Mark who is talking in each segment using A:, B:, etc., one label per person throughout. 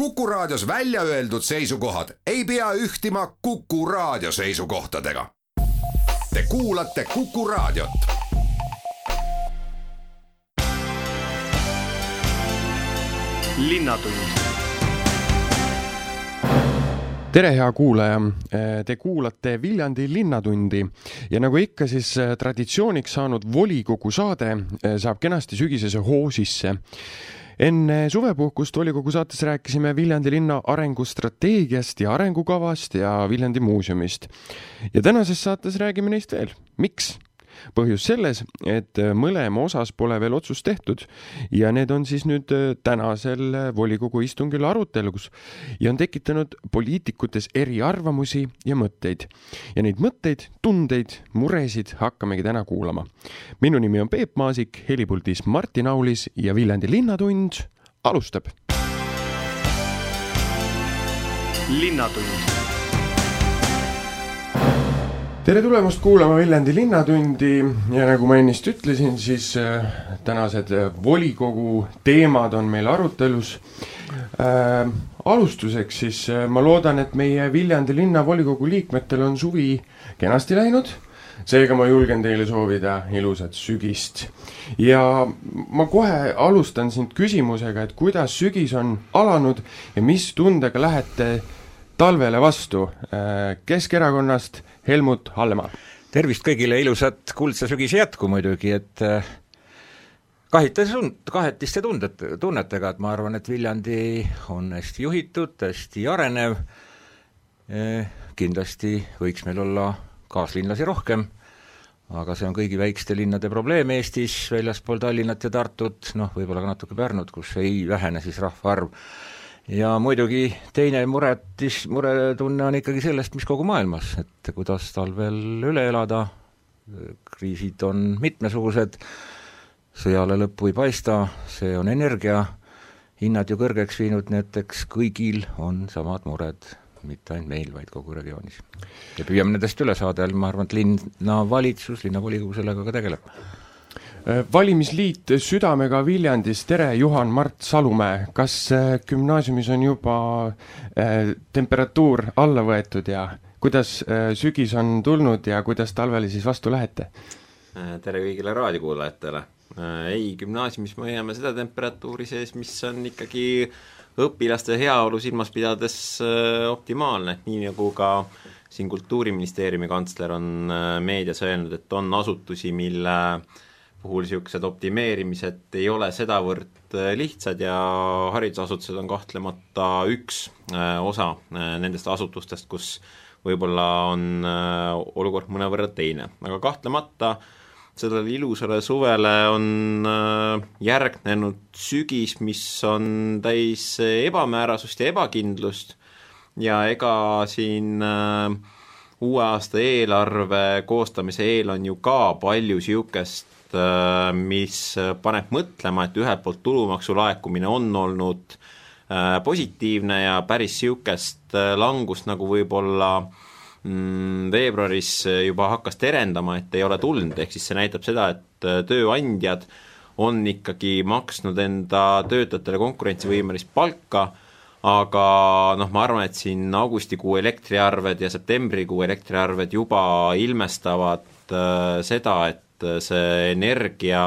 A: Kuku Raadios välja öeldud seisukohad ei pea ühtima Kuku Raadio seisukohtadega. Te kuulate Kuku Raadiot.
B: tere, hea kuulaja, te kuulate Viljandi Linnatundi ja nagu ikka, siis eh, traditsiooniks saanud volikogu saade eh, saab kenasti sügisese hoo sisse enne suvepuhkust volikogu saates rääkisime Viljandi linna arengustrateegiast ja arengukavast ja Viljandi muuseumist. ja tänases saates räägime neist veel. miks? Põhjus selles, et mõlema osas pole veel otsust tehtud ja need on siis nüüd äh, tänasel volikogu istungil arutelus ja on tekitanud poliitikutes eriarvamusi ja mõtteid. ja neid mõtteid, tundeid, muresid hakkamegi täna kuulama. minu nimi on Peep Maasik, helipuldis Martin Aulis ja Viljandi Linnatund alustab. linnatund tere tulemast kuulama Viljandi Linnatundi ja nagu ma ennist ütlesin, siis äh, tänased äh, volikogu teemad on meil arutelus äh,. alustuseks siis äh, ma loodan, et meie Viljandi linnavolikogu liikmetel on suvi kenasti läinud seega ma julgen teile soovida ilusat sügist. ja ma kohe alustan sind küsimusega, et kuidas sügis on alanud ja mis tundega lähete talvele vastu Keskerakonnast Helmut Hallemaa.
C: tervist kõigile, ilusat kuldse sügise jätku muidugi, et äh, kahitise tund-, kahetiste tundet, tunnetega, et ma arvan, et Viljandi on hästi juhitud, hästi arenev, äh, kindlasti võiks meil olla kaaslinlasi rohkem, aga see on kõigi väikeste linnade probleem Eestis, väljaspool Tallinnat ja Tartut, noh, võib-olla ka natuke Pärnut, kus ei vähene siis rahvaarv ja muidugi teine muretis, muretunne on ikkagi sellest, mis kogu maailmas, et kuidas talvel üle elada, kriisid on mitmesugused, sõjale lõppu ei paista, see on energia, hinnad ju kõrgeks viinud, nii et eks kõigil on samad mured, mitte ainult meil, vaid kogu regioonis. ja püüame nendest üle saada ja ma arvan, et linnavalitsus, linnavolikogu sellega ka tegeleb
B: valimisliit Südamega Viljandis, tere, Juhan-Mart Salumäe, kas äh, gümnaasiumis on juba äh, temperatuur alla võetud ja kuidas äh, sügis on tulnud ja kuidas talvele siis vastu lähete?
D: Äh, tere kõigile raadiokuulajatele äh,! ei, gümnaasiumis me hoiame seda temperatuuri sees, mis on ikkagi õpilaste heaolu silmas pidades äh, optimaalne, nii nagu ka siin Kultuuriministeeriumi kantsler on äh, meedias öelnud, et on asutusi, mille äh, puhul niisugused optimeerimised ei ole sedavõrd äh, lihtsad ja haridusasutused on kahtlemata üks äh, osa äh, nendest asutustest, kus võib-olla on olukord mõnevõrra teine, aga kahtlemata sellele ilusale suvele on järgnenud sügis, mis on täis ebamäärasust ja ebakindlust. Ja ega siin uue aasta eelarve koostamise eel on ju ka palju niisugust Äh, mis paneb mõtlema, et ühelt poolt tulumaksu laekumine on olnud äh, positiivne ja päris niisugust äh, langust, nagu võib-olla mm, veebruaris juba hakkas terendama, et ei ole tulnud, ehk siis see näitab seda, et tööandjad on ikkagi maksnud enda töötajatele konkurentsivõimelist palka, aga noh, ma arvan, et siin augustikuu elektriarved ja septembrikuu elektriarved juba ilmestavad äh, seda, et et äh, see energia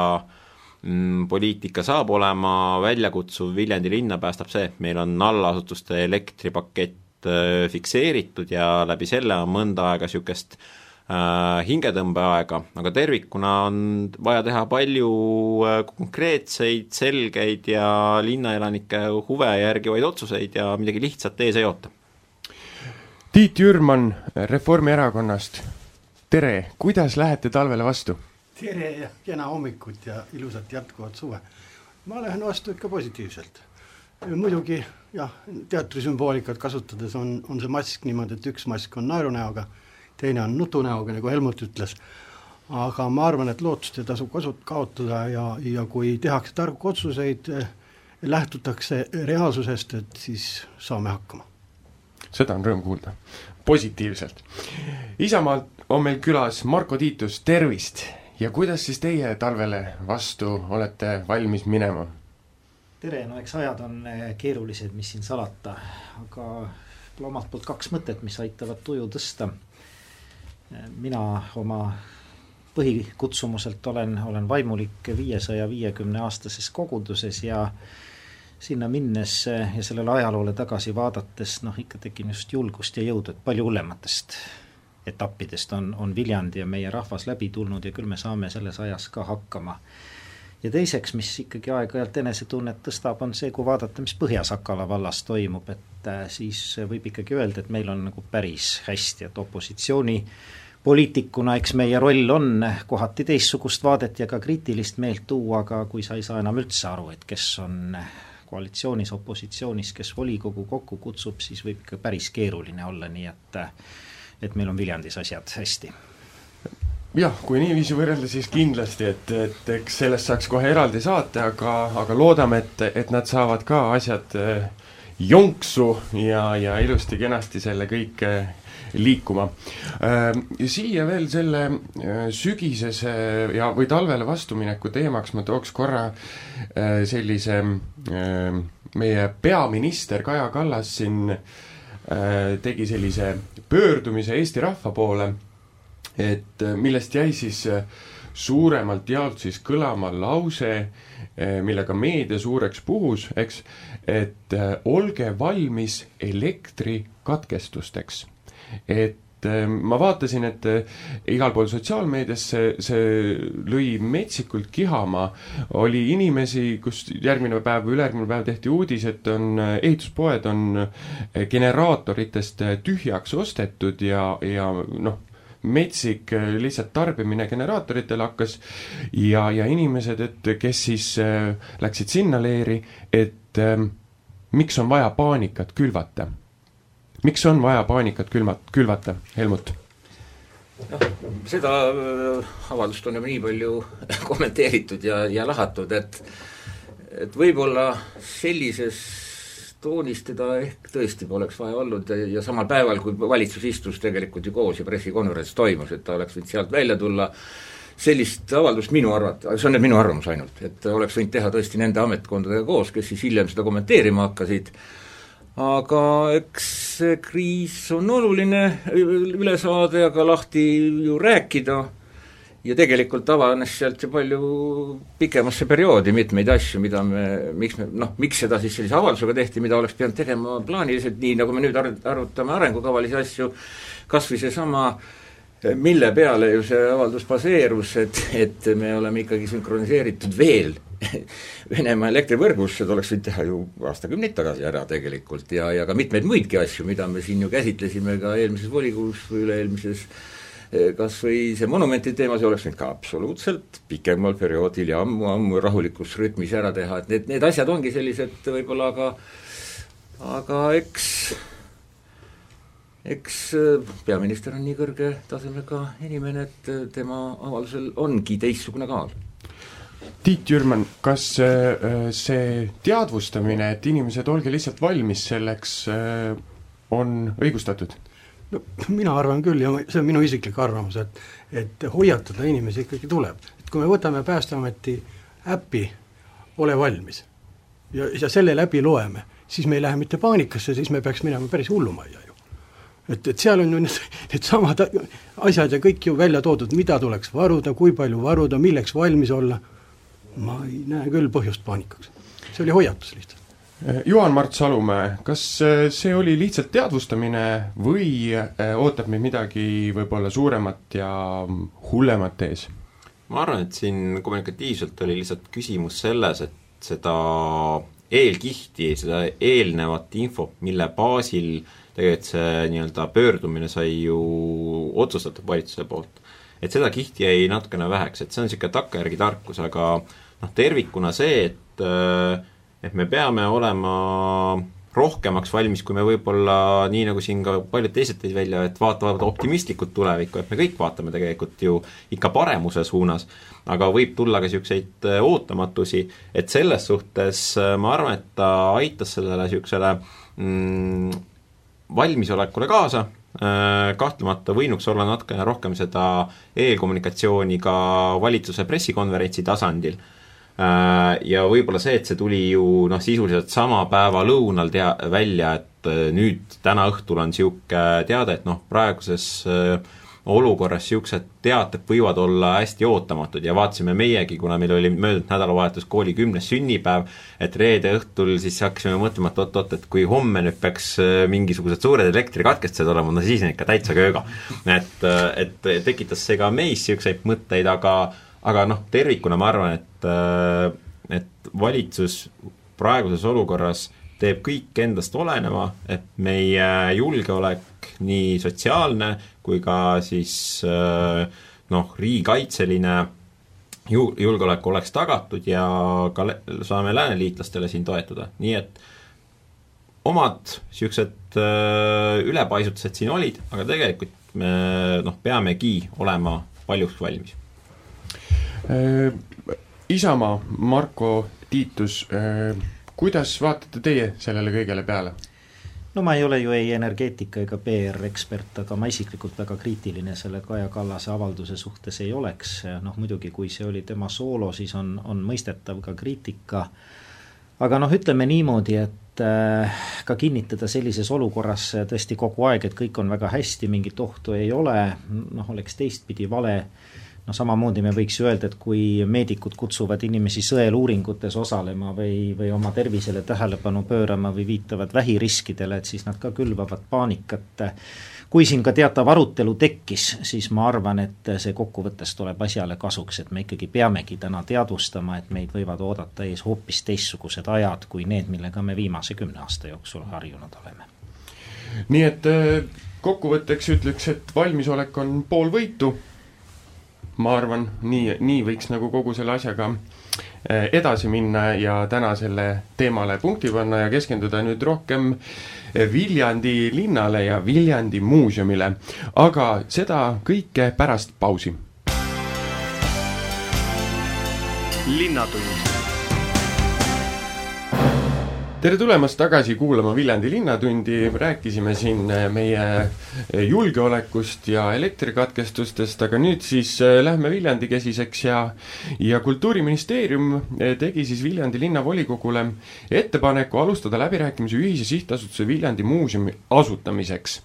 D: mm, poliitika saab olema väljakutsuv, Viljandi linna päästab see, et meil on allasutuste elektripakett äh, fikseeritud ja läbi selle on mõnda aega niisugust äh, hingetõmbeaega, aga tervikuna on vaja teha palju konkreetseid, selgeid ja linnaelanike huve järgivaid otsuseid ja midagi lihtsat ees ei oota.
B: Tiit Jürman Reformierakonnast, tere, kuidas lähete talvele vastu?
E: Tere ja kena hommikut ja ilusat jätkuvat suve. ma lähen vastu ikka positiivselt. muidugi jah, teatrisümboolikat kasutades on, on see mask niimoodi, et üks mask on naerunäoga, teine on nutunäoga, nagu Helmut ütles. aga ma arvan, et lootust ei tasu kasut-, kaotada ja, ja kui tehakse tarku otsuseid, lähtutakse reaalsusest, et siis saame hakkama.
B: seda on rõõm kuulda, positiivselt. Isamaalt on meil külas Marko Tiitus, tervist ja kuidas siis teie talvele vastu olete valmis minema?
F: tere, no eks ajad on keerulised, mis siin salata, aga omalt poolt kaks mõtet, mis aitavad tuju tõsta. mina oma põhikutsumuselt olen, olen vaimulik viiesaja viiekümne aastases koguduses ja sinna minnes ja sellele ajaloole tagasi vaadates noh, ikka tekib just julgust ja jõudu, et palju hullematest etappidest on, on Viljandi ja meie rahvas läbi tulnud ja küll me saame selles ajas ka hakkama. ja teiseks, mis ikkagi aeg-ajalt enesetunnet tõstab, on see, kui vaadata, mis Põhja-Sakala vallas toimub, et äh, siis võib ikkagi öelda, et meil on nagu päris hästi, et opositsiooni poliitikuna, eks meie roll on kohati teistsugust vaadet ja ka kriitilist meelt tuua, aga kui sa ei saa enam üldse aru, et kes on koalitsioonis, opositsioonis, kes volikogu kokku kutsub, siis võib ikka päris keeruline olla, nii et et meil on Viljandis asjad hästi
B: jah, kui niiviisi võrrelda, siis kindlasti, et, et eks sellest saaks kohe eraldi saate, aga, aga loodame, et, et nad saavad ka asjad eh, jonksu ja, ja ilusti-kenasti selle kõik liikuma. Ehm, siia veel selle äh, sügisese ja, või talvele vastumineku teemaks ma tooks korra sellise meie peaminister Kaja Kallas siin äh, tegi sellise pöördumise Eesti rahva poole, et millest jäi siis suuremalt jaolt siis kõlama lause, millega meedia suureks puhus, eks, et olge valmis elektrikatkestusteks. Et äh, ma vaatasin, et äh, igal pool sotsiaalmeedias see, see lõi metsikult kihama, oli inimesi, kus järgmine päev või ülejärgmine päev tehti uudis, et on, äh, ehituspoed on generaatoritest tühjaks ostetud ja, ja noh, metsik lihtsalt tarbimine generaatoritel hakkas. Ja, ja inimesed, et kes siis läksid sinna leeri, et miks on vaja paanikat külvata miks on vaja paanikat külma, külvata, Helmut?
C: noh, seda äh, avaldust on juba nii palju kommenteeritud ja, ja lahatud, et et võib-olla sellises toonis teda ehk tõesti poleks vaja olnud ja, ja samal päeval, kui valitsus istus tegelikult ju koos ja pressikonverents toimus, et ta oleks võinud sealt välja tulla, sellist avaldust minu arvata, see on nüüd minu arvamus ainult, et oleks võinud teha tõesti nende ametkondadega koos, kes siis hiljem seda kommenteerima hakkasid, aga eks see kriis on oluline üle saada ja ka lahti ju rääkida. Ja tegelikult avanes sealt ju palju pikemasse perioodi mitmeid asju, mida me, miks me noh, miks seda siis sellise avaldusega tehti, mida oleks pidanud tegema plaaniliselt, nii nagu me nüüd ar-, arutame arengukavalis asju, kas või seesama mille peale ju see avaldus baseerus, et, et me oleme ikkagi sünkroniseeritud veel Venemaa elektrivõrgus, seda oleks võinud teha ju aastakümneid tagasi ära tegelikult ja, ja ka mitmeid muidki asju, mida me siin ju käsitlesime ka eelmises volikogus või üle-eelmises eh, kas või see monumentide teema, see oleks võinud ka absoluutselt pikemal perioodil ja ammu-ammu rahulikus rütmis ära teha, et need, need asjad ongi sellised võib-olla aga aga eks eks eh, peaminister on nii kõrge tasemega inimene, et eh, tema avaldusel ongi teistsugune kaal
B: Tiit Jürman, kas äh, see teadvustamine, et inimesed, olge lihtsalt valmis selleks, äh, on õigustatud?
E: no mina arvan küll ja see on minu isiklik arvamus, et et hoiatada inimesi ikkagi tuleb. et kui me võtame Päästeameti äpi Ole valmis ja, ja selle läbi loeme, siis me ei lähe mitte paanikasse, siis me peaks minema päris hullumajja ju. et, et seal on ju need, needsamad asjad ja kõik ju välja toodud, mida tuleks varuda, kui palju varuda, milleks valmis olla ma ei näe küll põhjust paanikaks. see oli hoiatus lihtsalt.
B: Juhan-Mart Salumäe, kas äh, see oli lihtsalt teadvustamine või äh, ootab meid midagi võib-olla suuremat ja hullemat ees?
D: ma arvan, et siin kommunikatiivselt oli lihtsalt küsimus selles, et seda eelkihti, seda eelnevat infot, mille baasil tegelikult see nii-öelda pöördumine sai ju otsustatud valitsuse poolt, et seda kihti jäi natukene väheks, et see on niisugune takkajärgi tarkus, aga noh, tervikuna see, et äh, et me peame olema rohkemaks valmis, kui me võib-olla, nii nagu siin ka paljud teised tõid välja, et vaatavad optimistlikult tulevikku, et me kõik vaatame tegelikult ju ikka paremuse suunas, aga võib tulla ka niisuguseid äh, ootamatusi, et selles suhtes äh, ma arvan, et ta aitas sellele niisugusele mm, valmisolekule kaasa, kahtlemata võinuks olla natukene rohkem seda eelkommunikatsiooni ka valitsuse pressikonverentsi tasandil ja võib-olla see, et see tuli ju noh, sisuliselt sama päeva lõunal tea-, välja, et nüüd täna õhtul on niisugune teade, et noh, praeguses äh, olukorras niisugused teated võivad olla hästi ootamatud ja vaatasime meiegi, kuna meil oli möödunud nädalavahetus kooli kümnes sünnipäev, et reede õhtul siis hakkasime mõtlema, et oot-oot, et kui homme nüüd peaks äh, mingisugused suured elektrikatkestused olema, no siis on ikka täitsa kööga. et, äh, et tekitas see ka meis niisuguseid mõtteid, aga aga noh, tervikuna ma arvan, et äh, et valitsus praeguses olukorras teeb kõik endast oleneva, et meie julgeolek, nii sotsiaalne kui ka siis äh, noh, riigikaitseline ju-, julgeolek oleks tagatud ja ka saame lääneliitlastele siin toetuda, nii et omad niisugused äh, ülepaisutused siin olid, aga tegelikult me noh, peamegi olema paljuks valmis.
B: Äh, Isamaa, Marko Tiitus, kuidas vaatate teie sellele kõigele peale?
F: no ma ei ole ju ei energeetika ega PR-ekspert, aga ma isiklikult väga kriitiline selle Kaja Kallase avalduse suhtes ei oleks, noh muidugi, kui see oli tema soolo, siis on, on mõistetav ka kriitika, aga noh, ütleme niimoodi, et äh, ka kinnitada sellises olukorras tõesti kogu aeg, et kõik on väga hästi, mingit ohtu ei ole, noh, oleks teistpidi vale noh, samamoodi me võiks ju öelda, et kui meedikud kutsuvad inimesi sõeluuringutes osalema või, või oma tervisele tähelepanu pöörama või viitavad vähiriskidele, et siis nad ka külvavad paanikat. kui siin ka teatav arutelu tekkis, siis ma arvan, et see kokkuvõttes tuleb asjale kasuks, et me ikkagi peamegi täna teadvustama, et meid võivad oodata ees hoopis teistsugused ajad kui need, millega me viimase kümne aasta jooksul harjunud oleme.
B: nii et äh, kokkuvõtteks ütleks, et valmisolek on pool võitu ma arvan, nii, nii võiks nagu kogu selle asjaga eh, edasi minna ja täna selle teemale punkti panna ja keskenduda nüüd rohkem eh, Viljandi linnale ja Viljandi muuseumile. aga seda kõike pärast pausi. linnatund tere tulemast tagasi kuulama Viljandi Linnatundi, rääkisime siin äh, meie äh, julgeolekust ja elektrikatkestustest, aga nüüd siis äh, lähme Viljandi kesiseks ja ja Kultuuriministeerium tegi siis Viljandi linnavolikogule ettepaneku alustada läbirääkimisi ühise sihtasutuse Viljandi muuseumi asutamiseks.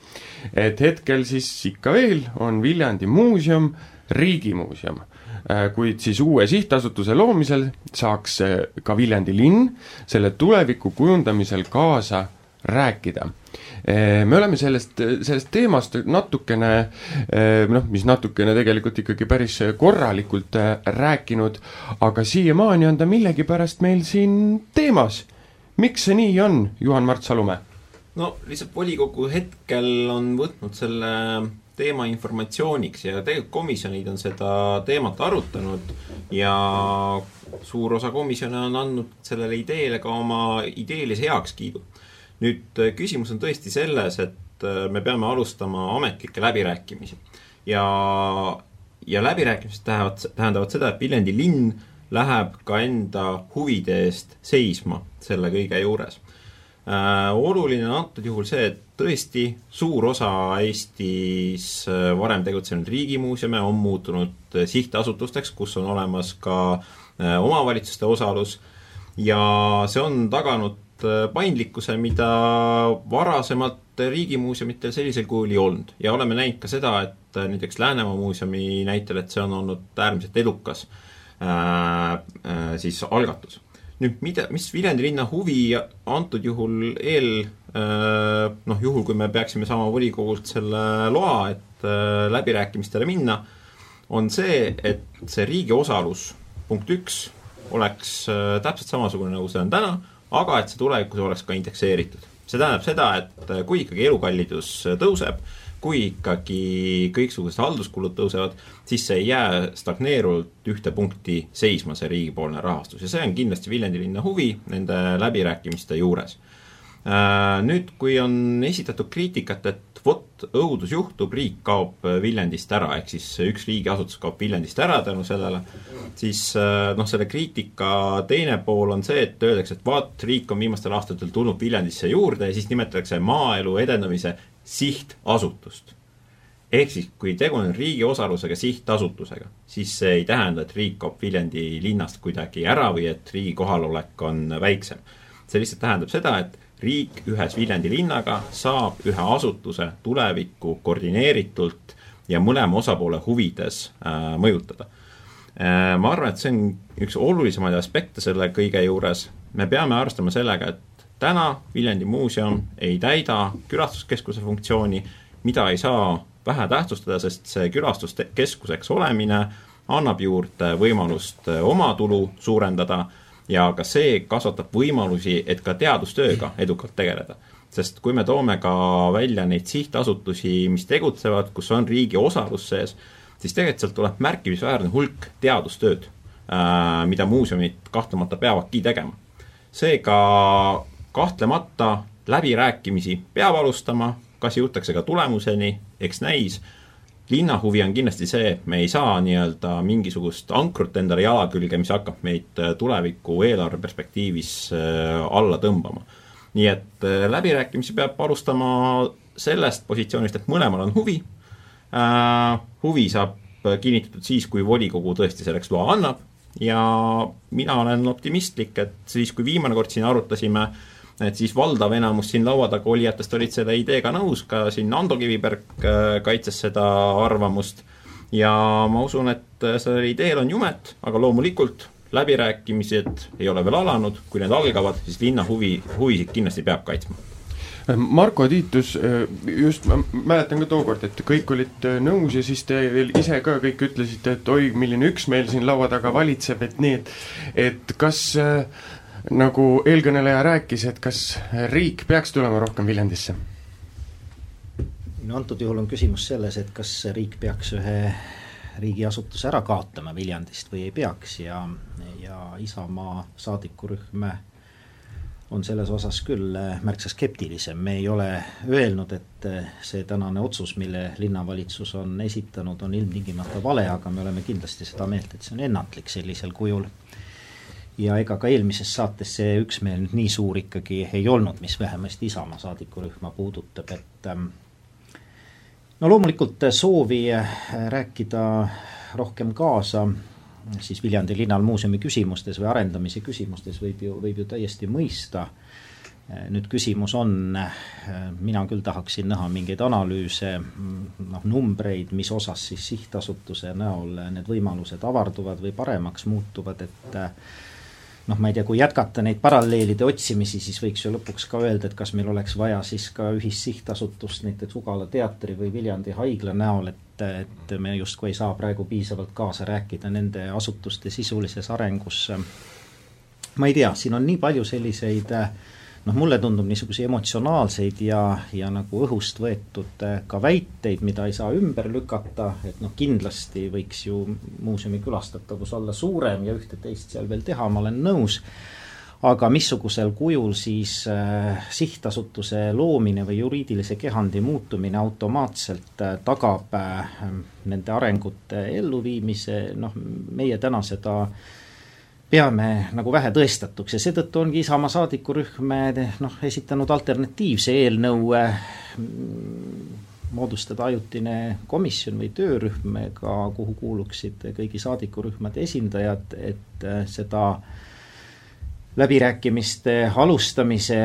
B: et hetkel siis ikka veel on Viljandi muuseum riigimuuseum kuid siis uue sihtasutuse loomisel saaks ka Viljandi linn selle tuleviku kujundamisel kaasa rääkida. Äh, me oleme sellest, sellest teemast natukene äh, noh, mis natukene tegelikult ikkagi päris korralikult rääkinud, aga siiamaani on ta millegipärast meil siin teemas. miks see nii on, Juhan-Mart Salumäe?
D: no lihtsalt volikogu hetkel on võtnud selle teema informatsiooniks ja tegelikult komisjonid on seda teemat arutanud ja suur osa komisjone on andnud sellele ideele ka oma ideelise heakskiidu. nüüd küsimus on tõesti selles, et äh, me peame alustama ametlikke läbirääkimisi ja, ja läbirääkimised tähendavad, tähendavad seda, et Viljandi linn läheb ka enda huvide eest seisma selle kõige juures. Oluline on antud juhul see, et tõesti suur osa Eestis äh, varem tegutsenud riigimuuseume on muutunud äh, sihtasutusteks, kus on olemas ka äh, omavalitsuste osalus. Ja see on taganud paindlikkuse, mida varasemalt riigimuuseumitel sellisel kujul ei olnud. Ja oleme näinud ka seda, et näiteks Läänemaa muuseumi näitel, et see on olnud äärmiselt edukas äh, äh, siis algatus nüüd mida, mis Viljandi linna huvi antud juhul eel äh, noh, juhul kui me peaksime saama volikogult selle loa, et äh, läbirääkimistele minna, on see, et see riigi osalus, punkt üks, oleks äh, täpselt samasugune, nagu see on täna, aga et see tulevikus oleks ka indekseeritud. see tähendab seda, et kui ikkagi elukallidus tõuseb, kui ikkagi kõiksugused halduskulud tõusevad, siis see ei jää stagneeruvalt ühte punkti seisma, see riigipoolne rahastus ja see on kindlasti Viljandi linna huvi nende läbirääkimiste juures. Äh, nüüd, kui on esitatud kriitikat, et vot, õudus juhtub, riik kaob Viljandist ära, ehk siis üks riigiasutus kaob Viljandist ära tänu sellele, siis äh, noh, selle kriitika teine pool on see, et öeldakse, et vaat, riik on viimastel aastatel tulnud Viljandisse juurde ja siis nimetatakse maaelu edendamise sihtasutust. ehk siis, kui tegu on riigi osalusega sihtasutusega, siis see ei tähenda, et riik kaob Viljandi linnast kuidagi ära või et riigi kohalolek on väiksem. see lihtsalt tähendab seda, et riik ühes Viljandi linnaga saab ühe asutuse tulevikku koordineeritult ja mõlema osapoole huvides äh, mõjutada äh,. ma arvan, et see on üks olulisemaid aspekte selle kõige juures, me peame arvestama sellega, et täna Viljandi muuseum ei täida külastuskeskuse funktsiooni, mida ei saa vähe tähtsustada, sest see külastuskeskuseks olemine annab juurde võimalust oma tulu suurendada ja ka see kasvatab võimalusi, et ka teadustööga edukalt tegeleda. sest kui me toome ka välja neid sihtasutusi, mis tegutsevad, kus on riigi osalus sees, siis tegelikult sealt tuleb märkimisväärne hulk teadustööd, äh, mida muuseumid kahtlemata peavadki tegema. seega kahtlemata läbirääkimisi peab alustama, kas jõutakse ka tulemuseni, eks näis. Linna huvi on kindlasti see, et me ei saa nii-öelda mingisugust ankrut endale jala külge, mis hakkab meid äh, tuleviku eelarve perspektiivis äh, alla tõmbama. nii et äh, läbirääkimisi peab alustama sellest positsioonist, et mõlemal on huvi. Huvi saab kinnitatud siis, kui volikogu tõesti selleks loa annab. Ja mina olen optimistlik, et siis, kui viimane kord siin arutasime äh, et siis valdav enamus siin laua taga olijatest olid selle ideega nõus, ka siin Ando Kiviberg äh, kaitses seda arvamust. Ja ma usun, et äh, sellel ideel on jumet, aga loomulikult läbirääkimised ei ole veel alanud, kui need algavad, siis linna huvi, huvisid kindlasti peab kaitsma.
B: Marko Tiitus, äh, just ma mäletan ka tookord, et kõik olid nõus ja siis te ise ka kõik ütlesite, et oi, milline üksmeel siin laua taga valitseb, et nii, et et kas äh, nagu eelkõneleja rääkis, et kas riik peaks tulema rohkem Viljandisse?
F: no antud juhul on küsimus selles, et kas riik peaks ühe riigiasutuse ära kaotama Viljandist või ei peaks ja, ja Isamaa saadikurühm on selles osas küll märksa skeptilisem, me ei ole öelnud, et see tänane otsus, mille linnavalitsus on esitanud, on ilmtingimata vale, aga me oleme kindlasti seda meelt, et see on ennatlik sellisel kujul ja ega ka eelmises saates see üksmeel nüüd nii suur ikkagi ei olnud, mis vähemasti Isamaa saadikurühma puudutab, et ähm, no loomulikult soovi äh, rääkida rohkem kaasa siis Viljandi linnal muuseumi küsimustes või arendamise küsimustes võib ju, võib ju täiesti mõista. Äh, nüüd küsimus on, äh, mina küll tahaksin näha mingeid analüüse, mm, noh numbreid, mis osas siis sihtasutuse näol need võimalused avarduvad või paremaks muutuvad, et noh, ma ei tea, kui jätkata neid paralleelide otsimisi, siis võiks ju lõpuks ka öelda, et kas meil oleks vaja siis ka ühissihtasutust näiteks Ugala teatri või Viljandi haigla näol, et, et me justkui ei saa praegu piisavalt kaasa rääkida nende asutuste sisulises arengus. ma ei tea, siin on nii palju selliseid äh, noh, mulle tundub niisuguseid emotsionaalseid ja, ja nagu õhust võetud äh, ka väiteid, mida ei saa ümber lükata, et noh, kindlasti võiks ju muuseumi külastatavus olla suurem ja ühte-teist seal veel teha, ma olen nõus, aga missugusel kujul siis äh, sihtasutuse loomine või juriidilise kehandi muutumine automaatselt äh, tagab äh, nende arengute elluviimise, noh, meie täna seda äh, peame nagu vähe tõestatuks ja seetõttu ongi Isamaa saadikurühm noh, esitanud alternatiivse eelnõu äh, moodustada ajutine komisjon või töörühm ka, kuhu kuuluksid kõigi saadikurühmade esindajad, et äh, seda läbirääkimiste alustamise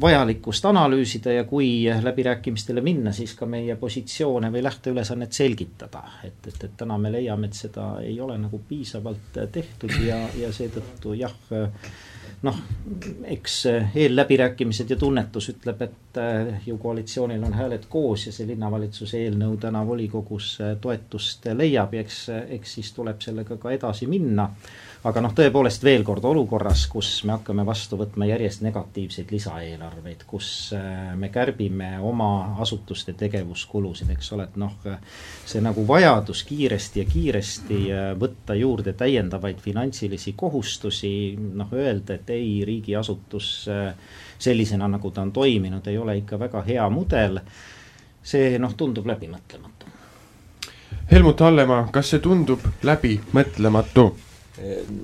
F: vajalikkust analüüsida ja kui läbirääkimistele minna, siis ka meie positsioone või lähteülesannet selgitada. et, et, et täna me leiame, et seda ei ole nagu piisavalt tehtud ja, ja seetõttu jah, noh, eks eelläbirääkimised ja tunnetus ütleb, et ju koalitsioonil on hääled koos ja see linnavalitsuse eelnõu täna volikogus toetust leiab ja eks, eks siis tuleb sellega ka edasi minna aga noh, tõepoolest veel kord olukorras, kus me hakkame vastu võtma järjest negatiivseid lisaeelarveid, kus äh, me kärbime oma asutuste tegevuskulusid, eks ole, et noh, see nagu vajadus kiiresti ja kiiresti äh, võtta juurde täiendavaid finantsilisi kohustusi, noh, öelda, et ei, riigiasutus äh, sellisena, nagu ta on toiminud, ei ole ikka väga hea mudel, see noh, tundub läbimõtlematu.
B: Helmut Hallemaa, kas see tundub läbimõtlematu?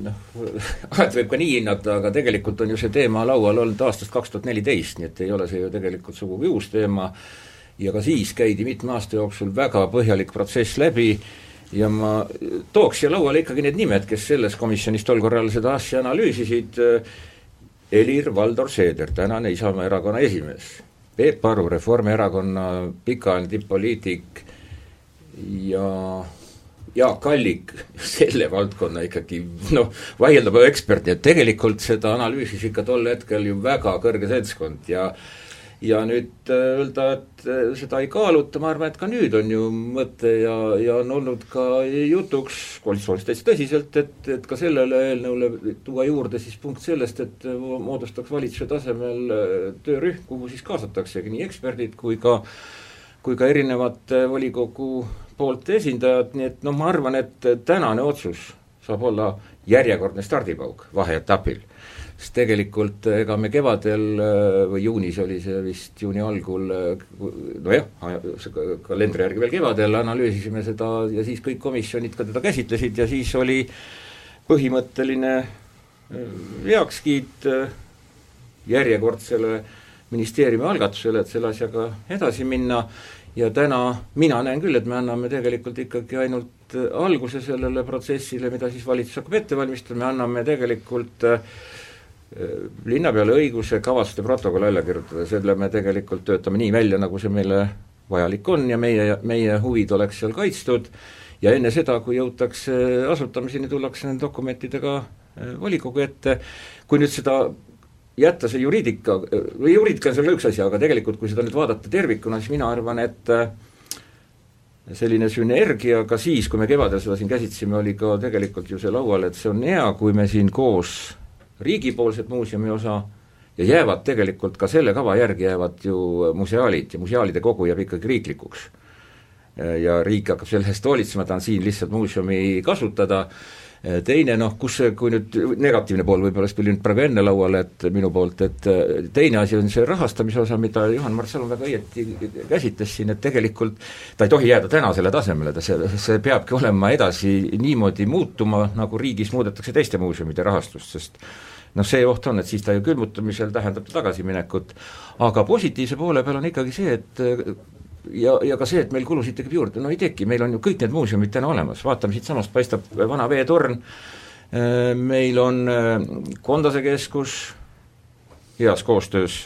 C: Noh, alati võib ka nii hinnata, aga tegelikult on ju see teema laual olnud aastast kaks tuhat neliteist, nii et ei ole see ju tegelikult sugugi uus teema. Ja ka siis käidi mitme aasta jooksul väga põhjalik protsess läbi ja ma tooks siia lauale ikkagi need nimed, kes selles komisjonis tol korral seda asja analüüsisid, Helir-Valdor Seeder, tänane Isamaa erakonna esimees, Peep Aru, Reformierakonna pikaajaline tipp-poliitik ja Jaak Allik, selle valdkonna ikkagi noh, vaieldamatu ekspert, nii et tegelikult seda analüüsis ikka tol hetkel ju väga kõrge seltskond ja ja nüüd äh, öelda, et äh, seda ei kaaluta, ma arvan, et ka nüüd on ju mõte ja, ja on olnud ka jutuks koalitsioonis täitsa tõsiselt, et, et ka sellele eelnõule tuua juurde siis punkt sellest, et moodustaks valitsuse tasemel äh, töörühm, kuhu siis kaasataksegi nii eksperdid kui ka kui ka erinevate volikogu poolt esindajad, nii et noh, ma arvan, et tänane otsus saab olla järjekordne stardipauk vaheetapil. sest tegelikult ega me kevadel või juunis oli see vist, juuni algul, nojah, kalendri järgi veel kevadel analüüsisime seda ja siis kõik komisjonid ka teda käsitlesid ja siis oli põhimõtteline heakskiit järjekordsele ministeeriumi algatusele, et selle asjaga edasi minna. Ja täna mina näen küll, et me anname tegelikult ikkagi ainult äh, alguse sellele protsessile, mida siis valitsus hakkab ette valmistama, me anname tegelikult äh, äh, linnapeale õiguse kavatsuste protokoll välja kirjutada, selle me tegelikult töötame nii välja, nagu see meile vajalik on ja meie, meie huvid oleks seal kaitstud. Ja enne seda, kui jõutakse asutamiseni, tullakse nende dokumentidega volikogu ette, kui nüüd seda jätta see juriidika, või juriidika on seal üks asi, aga tegelikult kui seda nüüd vaadata tervikuna, siis mina arvan, et äh, selline sünergia ka siis, kui me kevadel seda siin käsitlesime, oli ka tegelikult ju see laual, et see on hea, kui me siin koos riigipoolset muuseumi osa ja jäävad tegelikult ka selle kava järgi jäävad ju museaalid ja museaalide kogu jääb ikkagi riiklikuks. ja riik hakkab selle eest hoolitsema, ta on siin lihtsalt muuseumi kasutada teine noh, kus see, kui nüüd negatiivne pool võib-olla tuli nüüd praegu enne lauale, et minu poolt, et äh, teine asi on see rahastamise osa, mida Juhan-Mart Salm väga õieti käsitles siin, et tegelikult ta ei tohi jääda tänasele tasemele, ta see, see peabki olema edasi niimoodi muutuma, nagu riigis muudetakse teiste muuseumide rahastust, sest noh, see oht on, et siis ta ju külmutamisel tähendab tagasiminekut, aga positiivse poole peal on ikkagi see, et ja, ja ka see, et meil kulusid tekib juurde, no ei teki, meil on ju kõik need muuseumid täna olemas, vaatame siitsamast, paistab vana veetorn, äh, meil on äh, Kondase keskus heas koostöös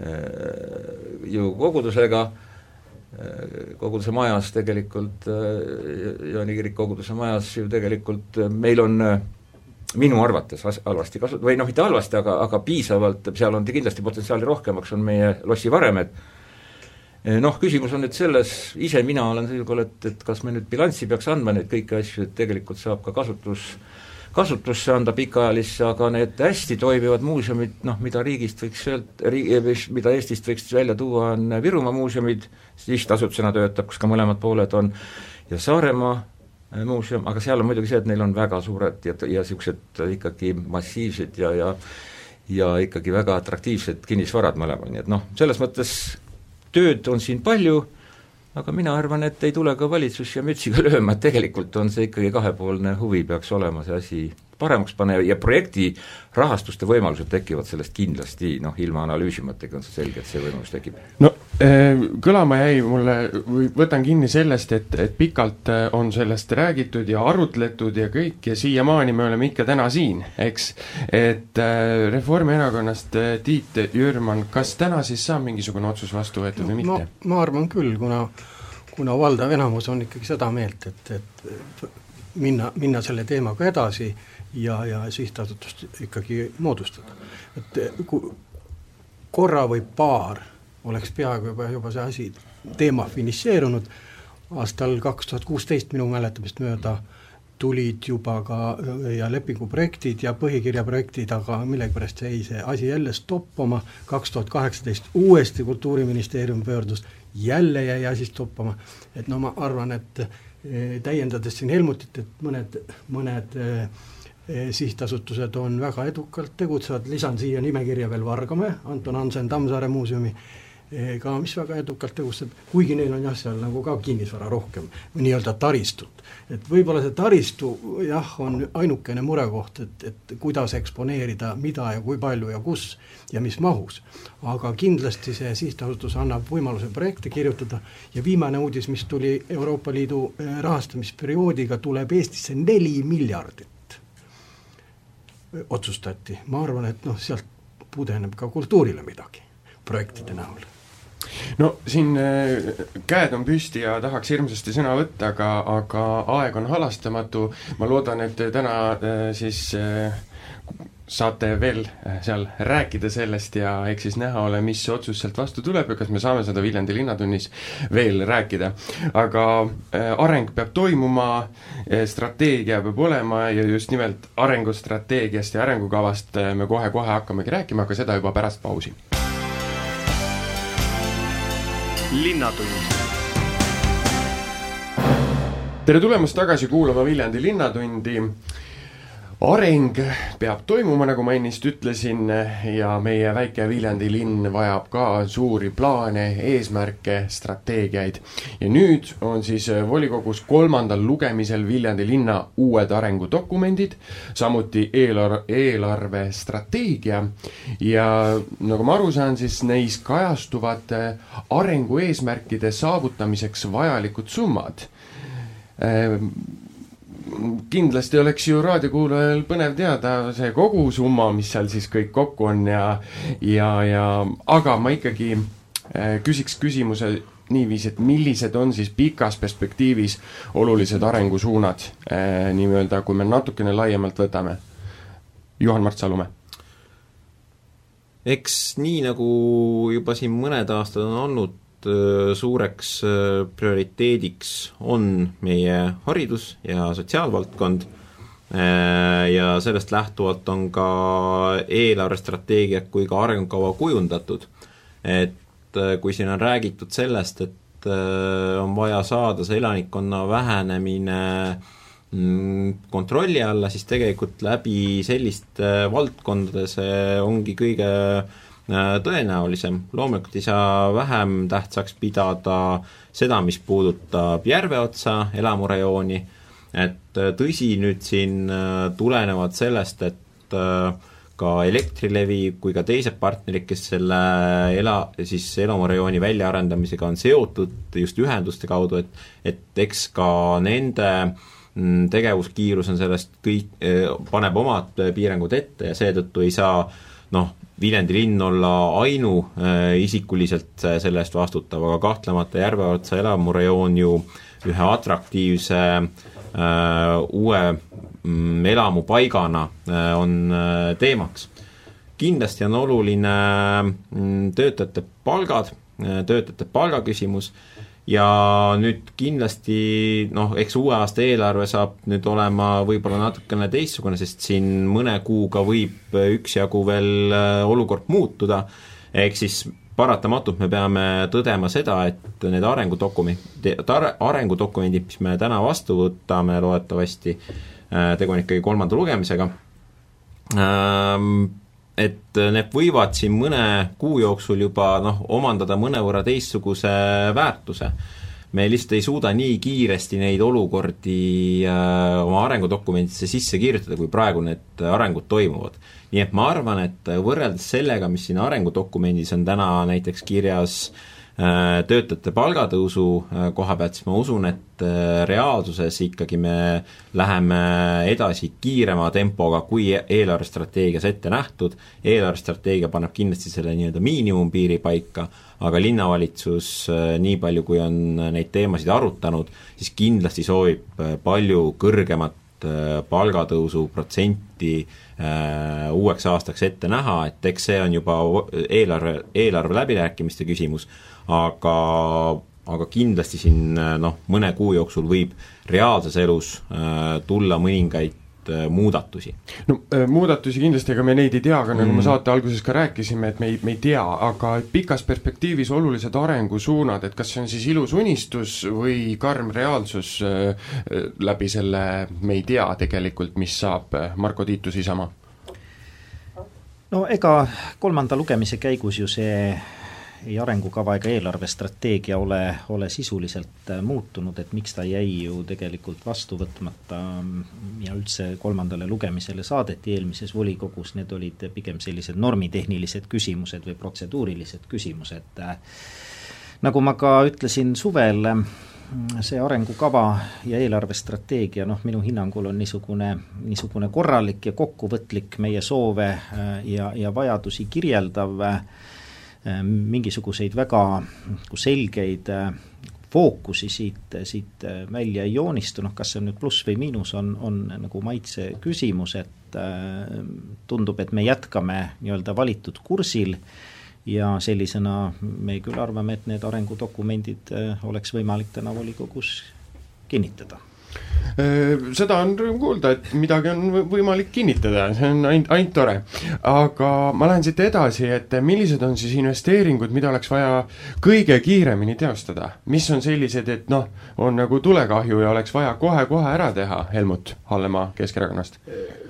C: äh, ju kogudusega, koguduse majas tegelikult, Jaani kirik koguduse majas ju tegelikult meil on minu arvates halvasti kasu-, või noh, mitte halvasti, aga, aga piisavalt, seal on kindlasti potentsiaali rohkemaks, on meie lossivaremed noh, küsimus on nüüd selles, ise mina olen seisukohal, et, et kas me nüüd bilanssi peaks andma neid kõiki asju, et tegelikult saab ka kasutus, kasutusse anda pikaajalisse, aga need hästi toimivad muuseumid, noh, mida riigist võiks öelda, riigi, mida Eestist võiks välja tuua, on Virumaa muuseumid, sihtasutusena töötab, kus ka mõlemad pooled on, ja Saaremaa eh, muuseum, aga seal on muidugi see, et neil on väga suured ja, ja niisugused ikkagi massiivsed ja, ja ja ikkagi väga atraktiivsed kinnisvarad mõlemal, nii et noh, selles mõttes tööd on siin palju, aga mina arvan, et ei tule ka valitsus ja mütsiga lööma, et tegelikult on see ikkagi kahepoolne huvi, peaks olema see asi paremaks panna ja projekti rahastuste võimalused tekivad sellest kindlasti, noh ilma analüüsimatagi on see selge, et see võimalus tekib.
B: no eh, kõlama jäi mulle, või võtan kinni sellest, et, et pikalt eh, on sellest räägitud ja arutletud ja kõik ja siiamaani me oleme ikka täna siin, eks. et eh, Reformierakonnast Tiit Jürman, kas täna siis saab mingisugune otsus vastu võetud või mitte?
E: ma arvan küll, kuna kuna valdav enamus on ikkagi seda meelt, et, et minna, minna selle teemaga edasi ja, ja sihtasutust ikkagi moodustada. et eh, kui korra või paar oleks peaaegu juba, juba see asi, teema finišeerunud, aastal kaks tuhat kuusteist minu mäletamist mööda tulid juba ka ja lepinguprojektid ja põhikirja projektid, aga millegipärast jäi see asi jälle stoppama, kaks tuhat kaheksateist uuesti Kultuuriministeerium pöördus, jälle jäi asi stoppama, et no ma arvan, et eh, täiendades siin Helmutit, et mõned, mõned äh, Eh, sihtasutused on väga edukalt tegutsevad, lisan siia nimekirja veel Vargamäe, Anton Hansen Tammsaare muuseumi, ka mis väga edukalt tegutseb, kuigi neil on jah, seal nagu ka kinnisvara rohkem, nii-öelda taristut. et võib-olla see taristu jah, on ainukene murekoht, et, et kuidas eksponeerida, mida ja kui palju ja kus ja mis mahus. aga kindlasti see sihtasutus annab võimaluse projekte kirjutada ja viimane uudis, mis tuli Euroopa Liidu eh, rahastamisperioodiga, tuleb Eestisse neli miljardit otsustati, ma arvan, et noh, sealt pudeneb ka kultuurile midagi projektide näol
B: no siin äh, käed on püsti ja tahaks hirmsasti sõna võtta, aga, aga aeg on halastamatu. ma loodan, et täna äh, siis äh, saate veel seal rääkida sellest ja eks siis näha ole, mis otsus sealt vastu tuleb ja kas me saame seda Viljandi Linnatunnis veel rääkida. aga areng peab toimuma, strateegia peab olema ja just nimelt arengustrateegiast ja arengukavast me kohe-kohe hakkamegi rääkima, aga seda juba pärast pausi
G: linnatund.
B: tere tulemast tagasi kuulama Viljandi Linnatundi areng peab toimuma, nagu ma ennist ütlesin, ja meie väike Viljandi linn vajab ka suuri plaane, eesmärke, strateegiaid. ja nüüd on siis volikogus kolmandal lugemisel Viljandi linna uued arengudokumendid, samuti eelarve, eelarvestrateegia ja nagu ma aru saan, siis neis kajastuvad arengu eesmärkide saavutamiseks vajalikud summad kindlasti oleks ju raadiokuulajal põnev teada see kogusumma, mis seal siis kõik kokku on ja, ja, ja aga ma ikkagi äh, küsiks küsimuse niiviisi, et millised on siis pikas perspektiivis olulised arengusuunad äh, nii-öelda, kui me natukene laiemalt võtame. Juhan-Mart Salumäe.
D: eks nii, nagu juba siin mõned aastad on olnud, suureks äh, prioriteediks on meie haridus ja sotsiaalvaldkond äh, ja sellest lähtuvalt on ka eelarvestrateegia kui ka arengukava kujundatud. et kui siin on räägitud sellest, et on vaja saada see elanikkonna vähenemine mm, kontrolli alla, siis tegelikult läbi selliste valdkondade see ongi kõige äh, Äh, tõenäolisem, loomulikult ei saa vähem tähtsaks pidada seda, mis puudutab järveotsa elamurajooni, et äh, tõsi, nüüd siin äh, tulenevalt sellest, et ka Elektrilevi kui ka teised partnerid, kes selle ela, siis elamurajooni väljaarendamisega on seotud just ühenduste kaudu, et et eks ka nende mm, tegevuskiirus on sellest kõik, paneb omad piirangud ette ja seetõttu ei saa noh, Viljandi linn olla ainuisikuliselt äh, selle eest vastutav, aga kahtlemata Järveotsa elamurejoon ju ühe atraktiivse äh, uue mm, elamupaigana äh, on äh, teemaks. kindlasti on oluline mm, töötajate palgad, äh, töötajate palgaküsimus äh,, ja nüüd kindlasti noh, eks uue aasta eelarve saab nüüd olema võib-olla natukene teistsugune, sest siin mõne kuuga võib üksjagu veel äh, olukord muutuda, ehk siis paratamatult me peame tõdema seda, et need arengudokumendid, arengudokumendid, mis me täna vastu võtame loodetavasti, äh, tegu on ikkagi kolmanda lugemisega, ähm, et need võivad siin mõne kuu jooksul juba noh, omandada mõnevõrra teistsuguse väärtuse. me lihtsalt ei suuda nii kiiresti neid olukordi äh, oma arengudokumentidesse sisse kirjutada, kui praegu need arengud toimuvad. nii et ma arvan, et võrreldes sellega, mis siin arengudokumendis on täna näiteks kirjas äh, Äh, töötajate palgatõusu äh, koha pealt, siis ma usun, et äh, reaalsuses ikkagi me läheme edasi kiirema tempoga, kui eelarvestrateegias ette nähtud, eelarvestrateegia paneb kindlasti selle nii-öelda miinimumpiiri paika, aga linnavalitsus, nii palju kui on neid teemasid arutanud, siis kindlasti soovib palju kõrgemat palgatõusu protsenti uueks aastaks ette näha, et eks see on juba eelarve, eelarve läbirääkimiste küsimus, aga, aga kindlasti siin noh, mõne kuu jooksul võib reaalses elus äh, tulla mõningaid äh, muudatusi.
B: no äh, muudatusi kindlasti, ega me neid ei tea, aga nagu mm. me saate alguses ka rääkisime, et me ei, me ei tea, aga pikas perspektiivis olulised arengusuunad, et kas see on siis ilus unistus või karm reaalsus läbi selle, me ei tea tegelikult, mis saab, Marko Tiitus, Isamaa?
F: no ega kolmanda lugemise käigus ju see ei arengukava ega eelarvestrateegia ole, ole sisuliselt äh, muutunud, et miks ta jäi ju tegelikult vastu võtmata ja üldse kolmandale lugemisele saadeti eelmises volikogus, need olid pigem sellised normitehnilised küsimused või protseduurilised küsimused. nagu ma ka ütlesin suvel, see arengukava ja eelarvestrateegia noh, minu hinnangul on niisugune, niisugune korralik ja kokkuvõtlik meie soove äh, ja, ja vajadusi kirjeldav äh, mingisuguseid väga nagu selgeid äh, fookusi siit, siit välja ei joonistu, noh kas see on nüüd pluss või miinus, on, on nagu maitse küsimus, et tundub, et me jätkame nii-öelda valitud kursil ja sellisena me küll arvame, et need arengudokumendid äh, oleks võimalik täna volikogus kinnitada.
B: Äh, seda on rõõm kuulda, et midagi on võimalik kinnitada, see on ainult, ainult tore. aga ma lähen siit edasi, et millised on siis investeeringud, mida oleks vaja kõige kiiremini teostada? mis on sellised, et noh, on nagu tulekahju ja oleks vaja kohe-kohe ära teha, Helmut Hallemaa Keskerakonnast?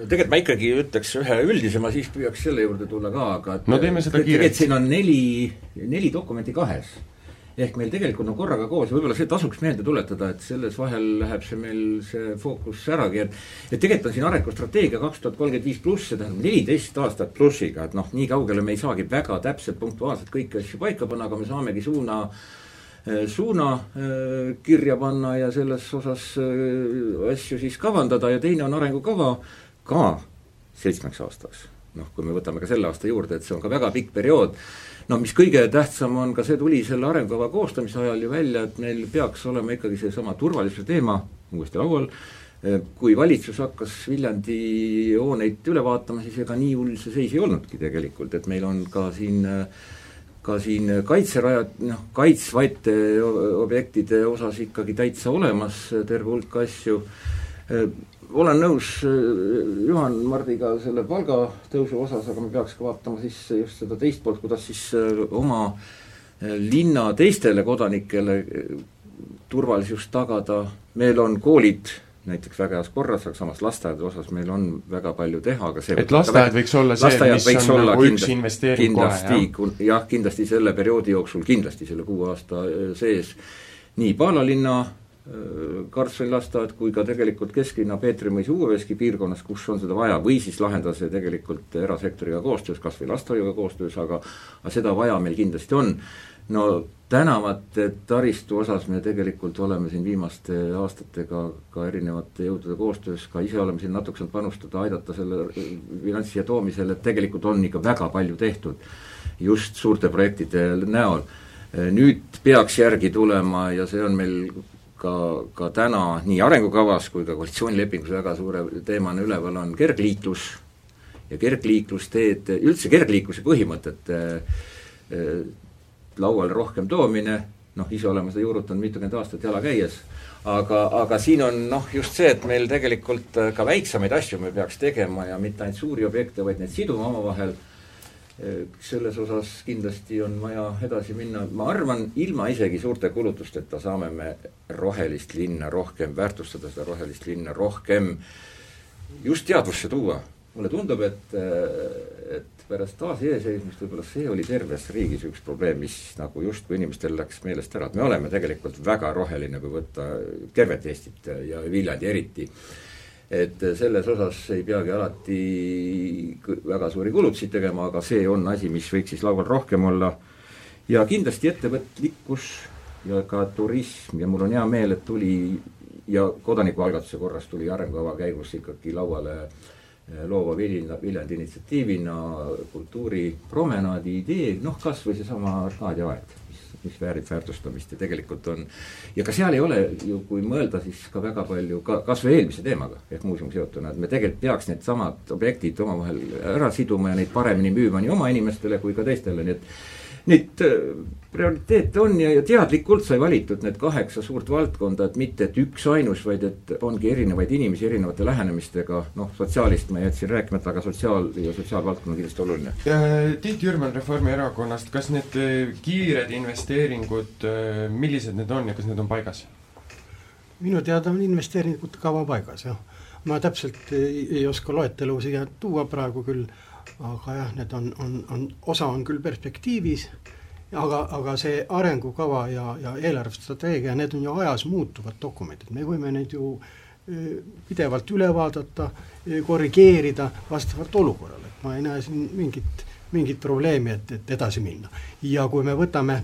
C: tegelikult ma ikkagi ütleks ühe üldisema, siis püüaks selle juurde tulla ka, aga
B: no teeme seda kiirelt.
C: siin on neli, neli dokumenti kahes ehk meil tegelikult on korraga koos ja võib-olla see tasuks meelde tuletada, et selles vahel läheb see meil see fookus äragi, et et tegelikult on siin arengustrateegia kaks tuhat kolmkümmend viis pluss, see tähendab neliteist aastat plussiga, et noh, nii kaugele me ei saagi väga täpselt punktuaalselt kõiki asju paika panna, aga me saamegi suuna eh, suuna äh, kirja panna ja selles osas äh, asju siis kavandada ja teine on arengukava ka seitsmeks aastaks. noh, kui me võtame ka selle aasta juurde, et see on ka väga pikk periood no mis kõige tähtsam on, ka see tuli selle arengukava koostamise ajal ju välja, et meil peaks olema ikkagi seesama turvalisuse teema uuesti laual, kui valitsus hakkas Viljandi hooneid üle vaatama, siis ega nii hull see seis ei olnudki tegelikult, et meil on ka siin ka siin kaitserajad, noh, kaitsvate objektide osas ikkagi täitsa olemas terve hulk asju olen nõus äh, Juhan Mardiga selle palgatõusu osas, aga me peaks ka vaatama siis just seda teist poolt, kuidas siis äh, oma äh, linna teistele kodanikele turvalisust tagada, meil on koolid näiteks väga heas korras, aga samas lasteaedade osas meil on väga palju teha, aga see
B: et lasteaed võiks olla see, mis on nagu üks investeering
C: kohe, jah? jah, kindlasti selle perioodi jooksul, kindlasti selle kuue aasta sees nii Paala linna Karlsoni lasteaed kui ka tegelikult kesklinna Peetrimõisa Uue-Veski piirkonnas, kus on seda vaja, või siis lahendada see tegelikult erasektoriga koostöös, kas või lastehoiuga koostöös, aga aga seda vaja meil kindlasti on. no tänavate taristu osas me tegelikult oleme siin viimaste aastatega ka erinevate jõudude koostöös, ka ise oleme siin natukene panustada, aidata selle finants siia toomisel, et tegelikult on ikka väga palju tehtud just suurte projektide näol nüüd peaks järgi tulema ja see on meil ka, ka täna nii arengukavas kui ka koalitsioonilepingus väga suure teemana üleval on kergliiklus ja kergliiklusteed, üldse kergliikluse põhimõtete äh, lauale rohkem toomine, noh, ise oleme seda juurutanud mitukümmend aastat jala käies, aga, aga siin on noh, just see, et meil tegelikult ka väiksemaid asju me peaks tegema ja mitte ainult suuri objekte, vaid need siduma omavahel selles osas kindlasti on vaja edasi minna, ma arvan, ilma isegi suurte kulutusteta saame me rohelist linna rohkem väärtustada, seda rohelist linna rohkem just teadvusse tuua. mulle tundub, et, et pärast taasiseseisvumist võib-olla see oli terves riigis üks probleem, mis nagu justkui inimestel läks meelest ära, et me oleme tegelikult väga roheline, kui võtta tervet Eestit ja Viljandi eriti et selles osas ei peagi alati väga suuri kulutusi tegema, aga see on asi, mis võiks siis laual rohkem olla. ja kindlasti ettevõtlikkus ja ka turism. Ja mul on hea meel, et tuli ja kodanikualgatuse korras tuli arengukava käigus ikkagi lauale eh, loova Viljandi, Viljandi initsiatiivina kultuuripromenaadi idee, noh kas või seesama Arkadia aed mis väärib väärtustamist ja tegelikult on. ja ka seal ei ole ju, kui mõelda, siis ka väga palju ka kasvõi eelmise teemaga ehk muuseumiga seotuna, et me tegelikult peaks needsamad objektid omavahel ära siduma ja neid paremini müüma nii oma inimestele kui ka teistele, nii et neid äh, prioriteete on ja, ja teadlikult sai valitud need kaheksa suurt valdkonda, et mitte, et üksainus, vaid et ongi erinevaid inimesi erinevate lähenemistega, noh, sotsiaalist ma jätsin rääkimata, aga sotsiaal ja sotsiaalvaldkond on kindlasti oluline.
B: Tiit Jürman Reformierakonnast, kas need äh, kiired investeeringud, äh, millised need on ja kas need on paigas?
E: minu teada on investeeringute kava paigas, jah. ma täpselt ei, ei oska loetelu siia tuua praegu küll aga jah, need on, on, on, osa on küll perspektiivis aga, aga see arengukava ja, ja eelarvestrateegia, need on ju ajas muutuvad dokumendid, me võime neid ju pidevalt üle vaadata, korrigeerida vastavalt olukorrale, et ma ei näe siin mingit, mingit probleemi, et, et edasi minna. ja kui me võtame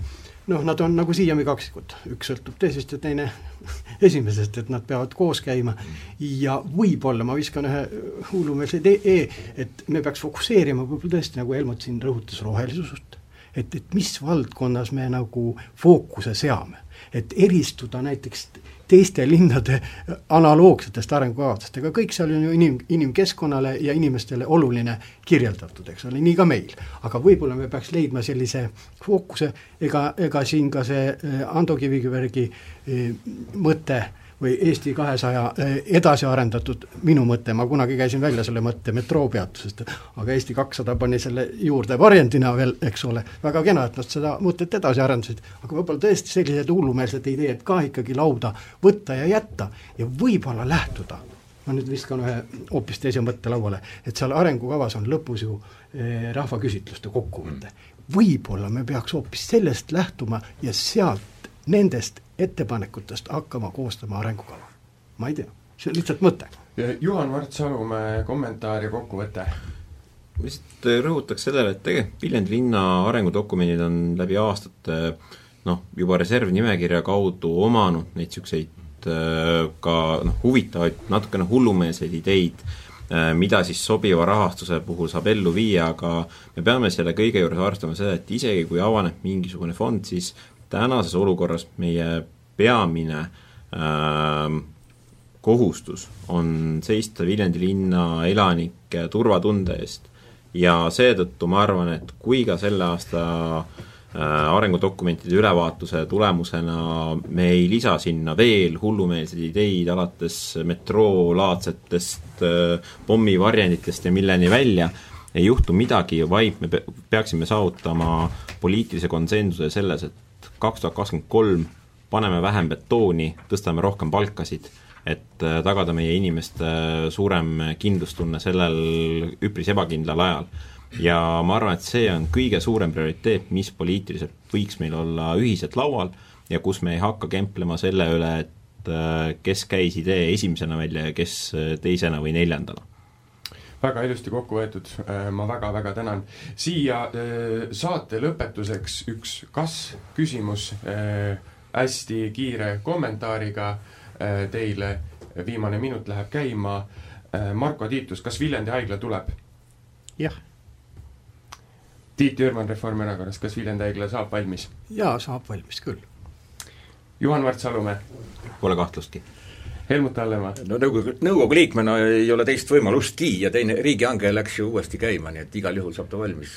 E: noh, nad on nagu siiani kaksikud, üks sõltub teisest ja teine esimesest, et nad peavad koos käima. Ja võib-olla ma viskan ühe hullumeelse idee, et me peaks fokusseerima võib-olla tõesti, nagu Helmut siin rõhutas, rohelisust, et, et mis valdkonnas me nagu fookuse seame, et eristuda näiteks teiste linnade analoogsetest arengukavadest, ega kõik seal on ju inim, inimkeskkonnale ja inimestele oluline kirjeldatud, eks ole, nii ka meil. aga võib-olla me peaks leidma sellise fookuse, ega, ega siin ka see eh, Ando Kivikibergi eh, mõte või Eesti kahesaja eh, edasi arendatud minu mõte, ma kunagi käisin välja selle mõtte metroopeatusest, aga Eesti kakssada pani selle juurde varjendina veel, eks ole, väga kena, et nad seda mõtet edasi arendasid, aga võib-olla tõesti sellised hullumeelsed ideed ka ikkagi lauda võtta ja jätta ja võib-olla lähtuda, ma nüüd viskan ühe hoopis teise mõtte lauale, et seal arengukavas on lõpus ju eh, rahvaküsitluste kokkuvõte. võib-olla me peaks hoopis sellest lähtuma ja sealt nendest ettepanekutest hakkama koostama arengukava. ma ei tea, see on lihtsalt mõte.
B: Juhan Mart Salumäe kommentaar ja kokkuvõte
D: ma lihtsalt rõhutaks sellele, et tegelikult Viljandi linna arengudokumendid on läbi aastate noh, juba reservnimekirja kaudu omanud neid niisuguseid äh, ka noh, huvitavaid, natukene hullumeelseid ideid, äh, mida siis sobiva rahastuse puhul saab ellu viia, aga me peame selle kõige juures arvestama seda, et isegi kui avaneb mingisugune fond, siis tänases olukorras meie peamine äh, kohustus on seista Viljandi linna elanike turvatunde eest. Ja seetõttu ma arvan, et kui ka selle aasta äh, arengudokumentide ülevaatuse tulemusena me ei lisa sinna veel hullumeelseid ideid alates metroolaadsetest äh, pommivarjenditest ja milleni välja, ei juhtu midagi, vaid me peaksime saavutama poliitilise konsensuse selles, et kaks tuhat kakskümmend kolm paneme vähem betooni, tõstame rohkem palkasid, et äh, tagada meie inimeste äh, suurem kindlustunne sellel üpris ebakindlal ajal. ja ma arvan, et see on kõige suurem prioriteet, mis poliitiliselt võiks meil olla ühiselt laual ja kus me ei hakka kemplema selle üle, et äh, kes käis idee esimesena välja ja kes teisena või neljandana
B: väga ilusti kokku võetud, äh, ma väga-väga tänan. siia äh, saate lõpetuseks üks kas-küsimus äh, hästi kiire kommentaariga teile, viimane minut läheb käima. Marko Tiitus, kas Viljandi haigla tuleb?
F: jah.
B: Tiit Jürman Reformierakonnast, kas Viljandi haigla saab valmis?
E: jaa, saab valmis küll.
B: Juhan Mart Salumäe?
D: Pole kahtlustki
B: Helmut Hallemaa.
C: no nõukogu, nõukogu liikmena ei ole teist võimalustki ja teine riigihange läks ju uuesti käima, nii et igal juhul saab ta valmis.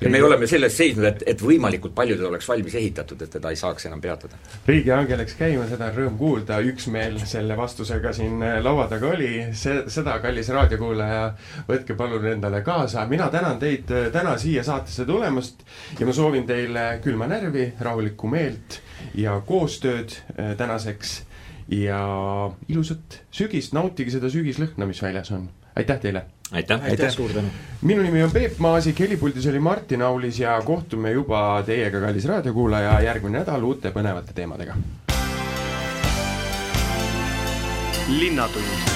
C: ja me oleme selles seisnud, et, et võimalikult paljudel oleks valmis ehitatud, et teda ei saaks enam peatada.
B: riigihange läks käima, seda on rõõm kuulda, üksmeel selle vastusega siin laua taga oli, see, seda, kallis raadiokuulaja, võtke palun endale kaasa, mina tänan teid täna siia saatesse tulemast ja ma soovin teile külma närvi, rahulikku meelt ja koostööd äh, tänaseks ja ilusat sügist, nautige seda sügislõhna, mis väljas on. aitäh teile!
D: aitäh,
F: aitäh, suur tänu!
B: minu nimi on Peep Maasik, helipuldis oli Martin Aulis ja kohtume juba teiega, kallis raadiokuulaja, järgmine nädal uute põnevate teemadega.
G: linnatund